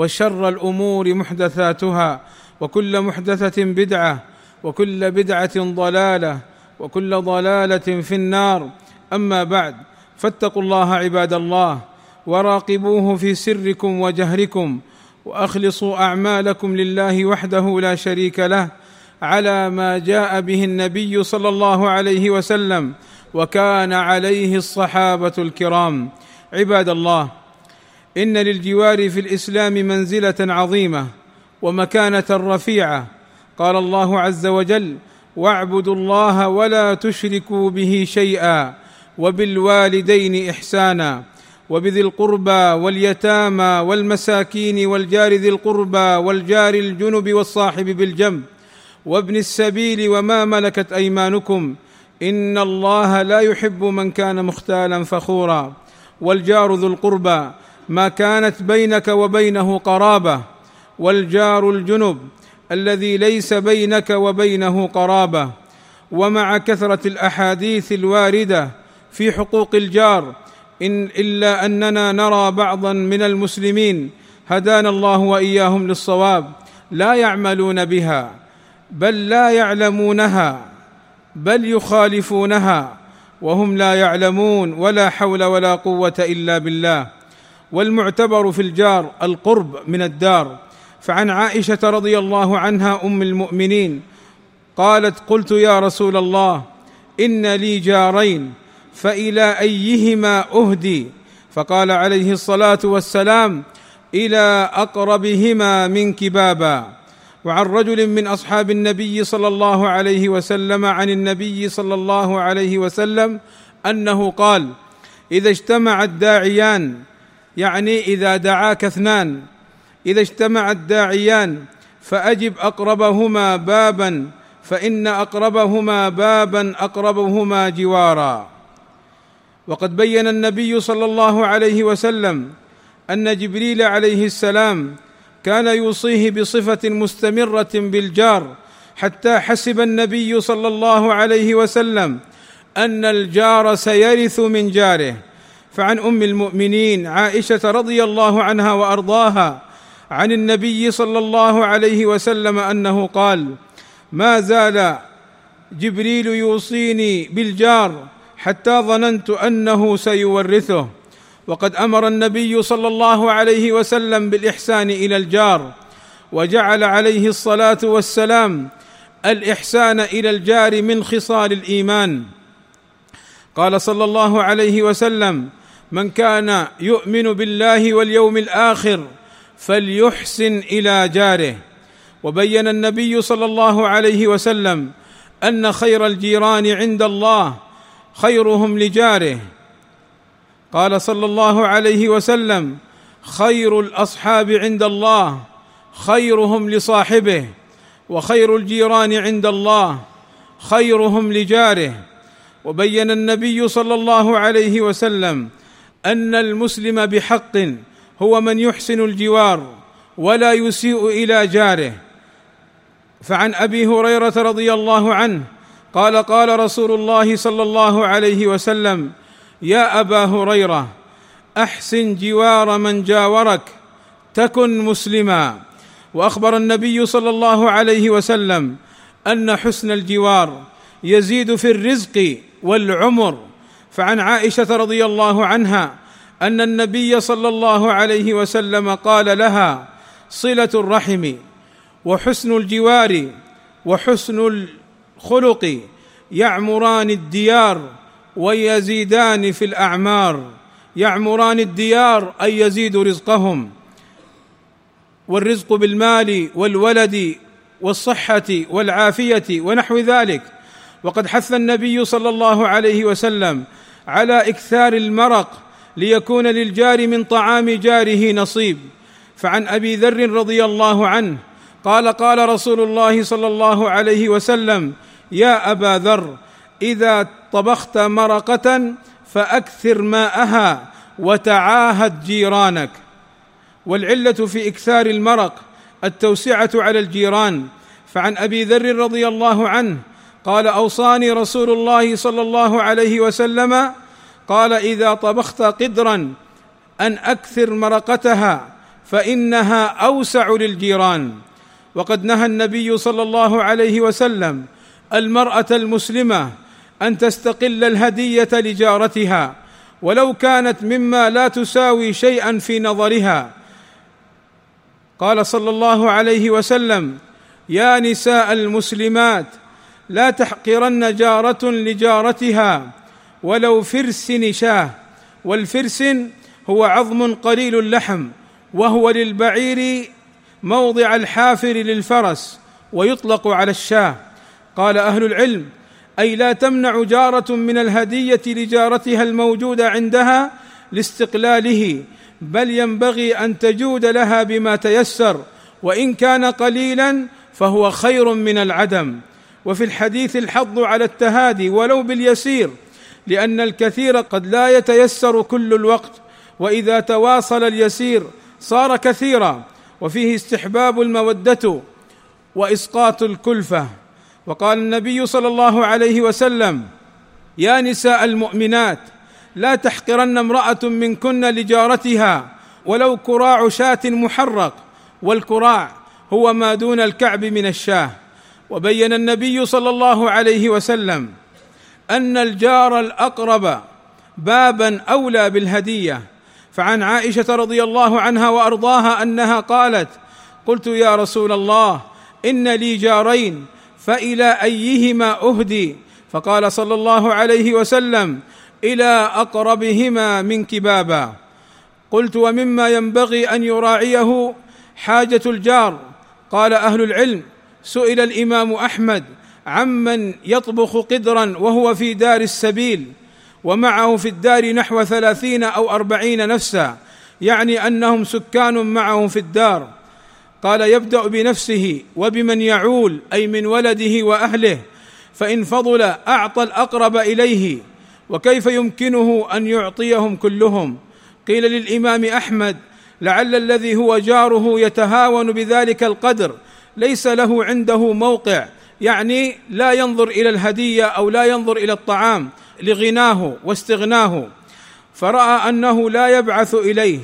وشر الأمور محدثاتها وكل محدثة بدعة وكل بدعة ضلالة وكل ضلالة في النار. أما بعد فاتقوا الله عباد الله وراقبوه في سركم وجهركم وأخلصوا أعمالكم لله وحده لا شريك له على ما جاء به النبي صلى الله عليه وسلم وكان عليه الصحابة الكرام. عباد الله إن للجوار في الإسلام منزلة عظيمة ومكانة رفيعة. قال الله عز وجل واعبدوا الله ولا تشركوا به شيئا وبالوالدين إحسانا وبذي القربى واليتامى والمساكين والجار ذي القربى والجار الجنب والصاحب بالجنب وابن السبيل وما ملكت أيمانكم إن الله لا يحب من كان مختالا فخورا والجار ذو القربى ما كانت بينك وبينه قرابة والجار الجنب الذي ليس بينك وبينه قرابة. ومع كثرة الأحاديث الواردة في حقوق الجار إن إلا أننا نرى بعضا من المسلمين هدانا الله وإياهم للصواب لا يعملون بها بل لا يعلمونها بل يخالفونها وهم لا يعلمون ولا حول ولا قوة إلا بالله. والمعتبر في الجار القرب من الدار. فعن عائشة رضي الله عنها أم المؤمنين قالت قلت يا رسول الله إن لي جارين فإلى أيهما أهدي؟ فقال عليه الصلاة والسلام إلى أقربهما منك بابا. وعن رجل من أصحاب النبي صلى الله عليه وسلم عن النبي صلى الله عليه وسلم أنه قال إذا اجتمع الداعيان يعني إذا دعاك اثنان إذا اجتمع الداعيان فأجب أقربهما بابا فإن أقربهما بابا أقربهما جوارا. وقد بين النبي صلى الله عليه وسلم أن جبريل عليه السلام كان يوصيه بصفة مستمرة بالجار حتى حسب النبي صلى الله عليه وسلم أن الجار سيرث من جاره. فعن أم المؤمنين عائشة رضي الله عنها وأرضاها عن النبي صلى الله عليه وسلم أنه قال ما زال جبريل يوصيني بالجار حتى ظننت أنه سيورثه وقد أمر النبي صلى الله عليه وسلم بالإحسان إلى الجار وجعل عليه الصلاة والسلام الإحسان إلى الجار من خصال الإيمان. قال صلى الله عليه وسلم من كان يؤمن بالله واليوم الآخر فليحسن إلى جاره. وبين النبي صلى الله عليه وسلم أن خير الجيران عند الله خيرهم لجاره. قال صلى الله عليه وسلم خير الأصحاب عند الله خيرهم لصاحبه وخير الجيران عند الله خيرهم لجاره. وبين النبي صلى الله عليه وسلم أن المسلم بحق هو من يحسن الجوار ولا يسيء إلى جاره. فعن أبي هريرة رضي الله عنه قال قال رسول الله صلى الله عليه وسلم يا أبا هريرة أحسن جوار من جاورك تكن مسلما. وأخبر النبي صلى الله عليه وسلم أن حسن الجوار يزيد في الرزق والعمر. فعن عائشة رضي الله عنها أن النبي صلى الله عليه وسلم قال لها صلة الرحم وحسن الجوار وحسن الخلق يعمران الديار ويزيدان في الأعمار. يعمران الديار أي يزيد رزقهم والرزق بالمال والولد والصحة والعافية ونحو ذلك. وقد حث النبي صلى الله عليه وسلم على إكثار المرق ليكون للجار من طعام جاره نصيب. فعن أبي ذر رضي الله عنه قال قال رسول الله صلى الله عليه وسلم يا أبا ذر إذا طبخت مرقة فأكثر ماءها وتعاهد جيرانك. والعلة في إكثار المرق التوسعة على الجيران. فعن أبي ذر رضي الله عنه قال أوصاني رسول الله صلى الله عليه وسلم قال إذا طبخت قدرا أن أكثر مرقتها فإنها أوسع للجيران. وقد نهى النبي صلى الله عليه وسلم المرأة المسلمة أن تستقل الهدية لجارتها ولو كانت مما لا تساوي شيئا في نظرها. قال صلى الله عليه وسلم يا نساء المسلمات لا تحقرن جارة لجارتها ولو فرس نشاه والفرس هو عظم قليل اللحم وهو للبعير موضع الحافر للفرس ويطلق على الشاه. قال أهل العلم أي لا تمنع جارة من الهدية لجارتها الموجوده عندها لاستقلاله بل ينبغي أن تجود لها بما تيسر وإن كان قليلا فهو خير من العدم. وفي الحديث الحض على التهادي ولو باليسير لأن الكثير قد لا يتيسر كل الوقت وإذا تواصل اليسير صار كثيرا وفيه استحباب المودة وإسقاط الكلفة. وقال النبي صلى الله عليه وسلم يا نساء المؤمنات لا تحقرن امرأة منكن لجارتها ولو كراع شاة محرق والكراع هو ما دون الكعب من الشاة. وبين النبي صلى الله عليه وسلم أن الجار الأقرب بابا أولى بالهدية. فعن عائشة رضي الله عنها وأرضاها أنها قالت قلت يا رسول الله إن لي جارين فإلى أيهما أهدي؟ فقال صلى الله عليه وسلم إلى أقربهما منك بابا. قلت ومما ينبغي أن يراعيه حاجة الجار. قال أهل العلم. سئل الإمام أحمد عمن يطبخ قدرا وهو في دار السبيل ومعه في الدار نحو ثلاثين أو أربعين نفسا يعني أنهم سكان معه في الدار. قال يبدأ بنفسه وبمن يعول أي من ولده وأهله فإن فضل أعطى الأقرب إليه وكيف يمكنه أن يعطيهم كلهم؟ قيل للإمام أحمد لعل الذي هو جاره يتهاون بذلك القدر ليس له عنده موقع. يعني لا ينظر إلى الهدية أو لا ينظر إلى الطعام لغناه واستغناه. فرأى أنه لا يبعث إليه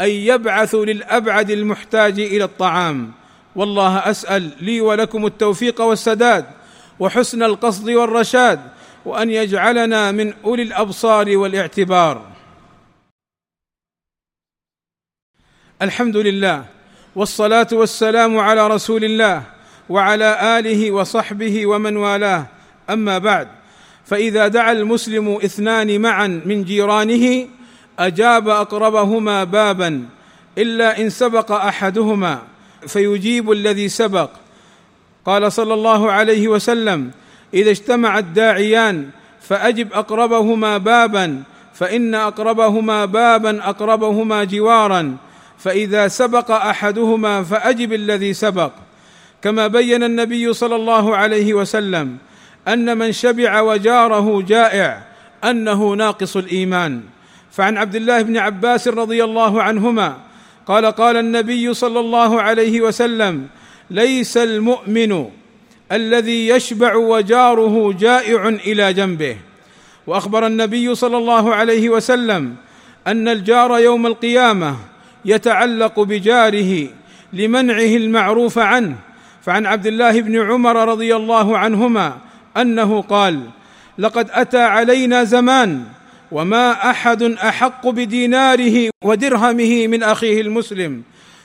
أي يبعث للأبعد المحتاج إلى الطعام. والله أسأل لي ولكم التوفيق والسداد وحسن القصد والرشاد وأن يجعلنا من أولي الأبصار والاعتبار. الحمد لله والصلاة والسلام على رسول الله وعلى آله وصحبه ومن والاه. أما بعد فإذا دعا المسلم اثنان معا من جيرانه أجاب أقربهما بابا إلا إن سبق أحدهما فيجيب الذي سبق. قال صلى الله عليه وسلم إذا اجتمع الداعيان فأجب أقربهما بابا فإن أقربهما بابا أقربهما جوارا. فإذا سبق أحدهما فأجب الذي سبق. كما بين النبي صلى الله عليه وسلم أن من شبع وجاره جائع أنه ناقص الإيمان. فعن عبد الله بن عباس رضي الله عنهما قال قال النبي صلى الله عليه وسلم ليس المؤمن الذي يشبع وجاره جائع إلى جنبه. وأخبر النبي صلى الله عليه وسلم أن الجار يوم القيامة يتعلق بجاره لمنعه المعروف عنه. فعن عبد الله بن عمر رضي الله عنهما أنه قال لقد أتى علينا زمان وما أحد أحق بديناره ودرهمه من أخيه المسلم.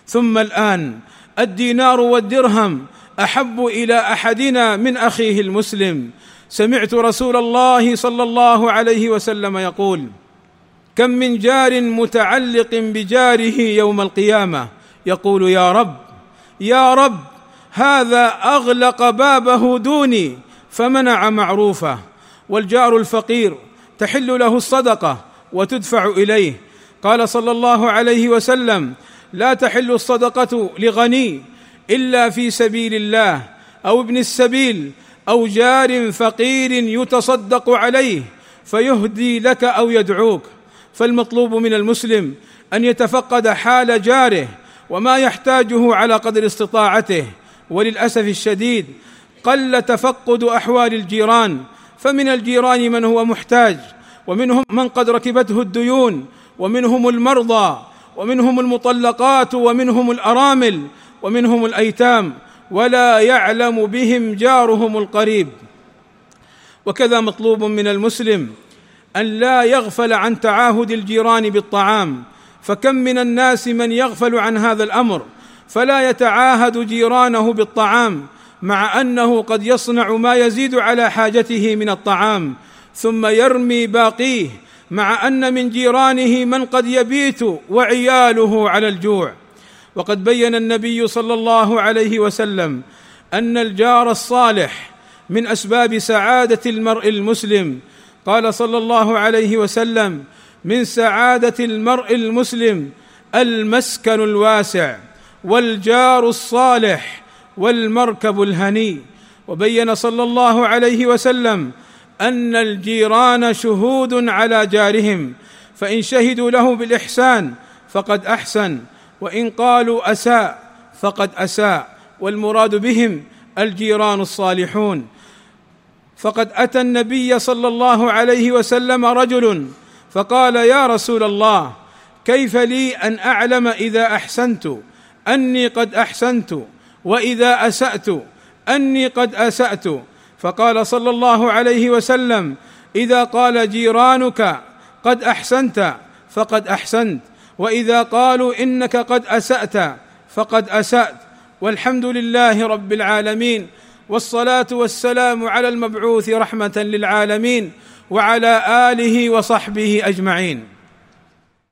ثم الآن الدينار والدرهم أحب إلى أحدنا من أخيه المسلم. سمعت رسول الله صلى الله عليه وسلم يقول كم من جار متعلق بجاره يوم القيامة. يقول يا رب يا رب هذا أغلق بابه دوني فمنع معروفه. والجار الفقير تحل له الصدقة وتدفع إليه. قال صلى الله عليه وسلم لا تحل الصدقة لغني إلا في سبيل الله أو ابن السبيل أو جار فقير يتصدق عليه فيهدي لك أو يدعوك. فالمطلوب من المسلم أن يتفقد حال جاره وما يحتاجه على قدر استطاعته. وللأسف الشديد قل تفقد أحوال الجيران فمن الجيران من هو محتاج ومنهم من قد ركبته الديون ومنهم المرضى ومنهم المطلقات ومنهم الأرامل ومنهم الأيتام ولا يعلم بهم جارهم القريب. وكذا مطلوب من المسلم أن لا يغفل عن تعاهد الجيران بالطعام. فكم من الناس من يغفل عن هذا الأمر؟ فلا يتعاهد جيرانه بالطعام مع أنه قد يصنع ما يزيد على حاجته من الطعام. ثم يرمي باقيه مع أن من جيرانه من قد يبيت وعياله على الجوع. وقد بين النبي صلى الله عليه وسلم أن الجار الصالح من أسباب سعادة المرء المسلم قال صلى الله عليه وسلم من سعادة المرء المسلم المسكن الواسع والجار الصالح والمركب الهني. وبين صلى الله عليه وسلم أن الجيران شهود على جارهم فإن شهدوا له بالإحسان فقد أحسن وإن قالوا أساء فقد أساء والمراد بهم الجيران الصالحون. فقد أتى النبي صلى الله عليه وسلم رجل فقال يا رسول الله كيف لي أن أعلم إذا أحسنت؟ أني قد أحسنت وإذا أسأت أني قد أسأت. فقال صلى الله عليه وسلم إذا قال جيرانك قد أحسنت فقد أحسنت وإذا قالوا إنك قد أسأت فقد أسأت. والحمد لله رب العالمين. والصلاة والسلام على المبعوث رحمة للعالمين وعلى آله وصحبه أجمعين.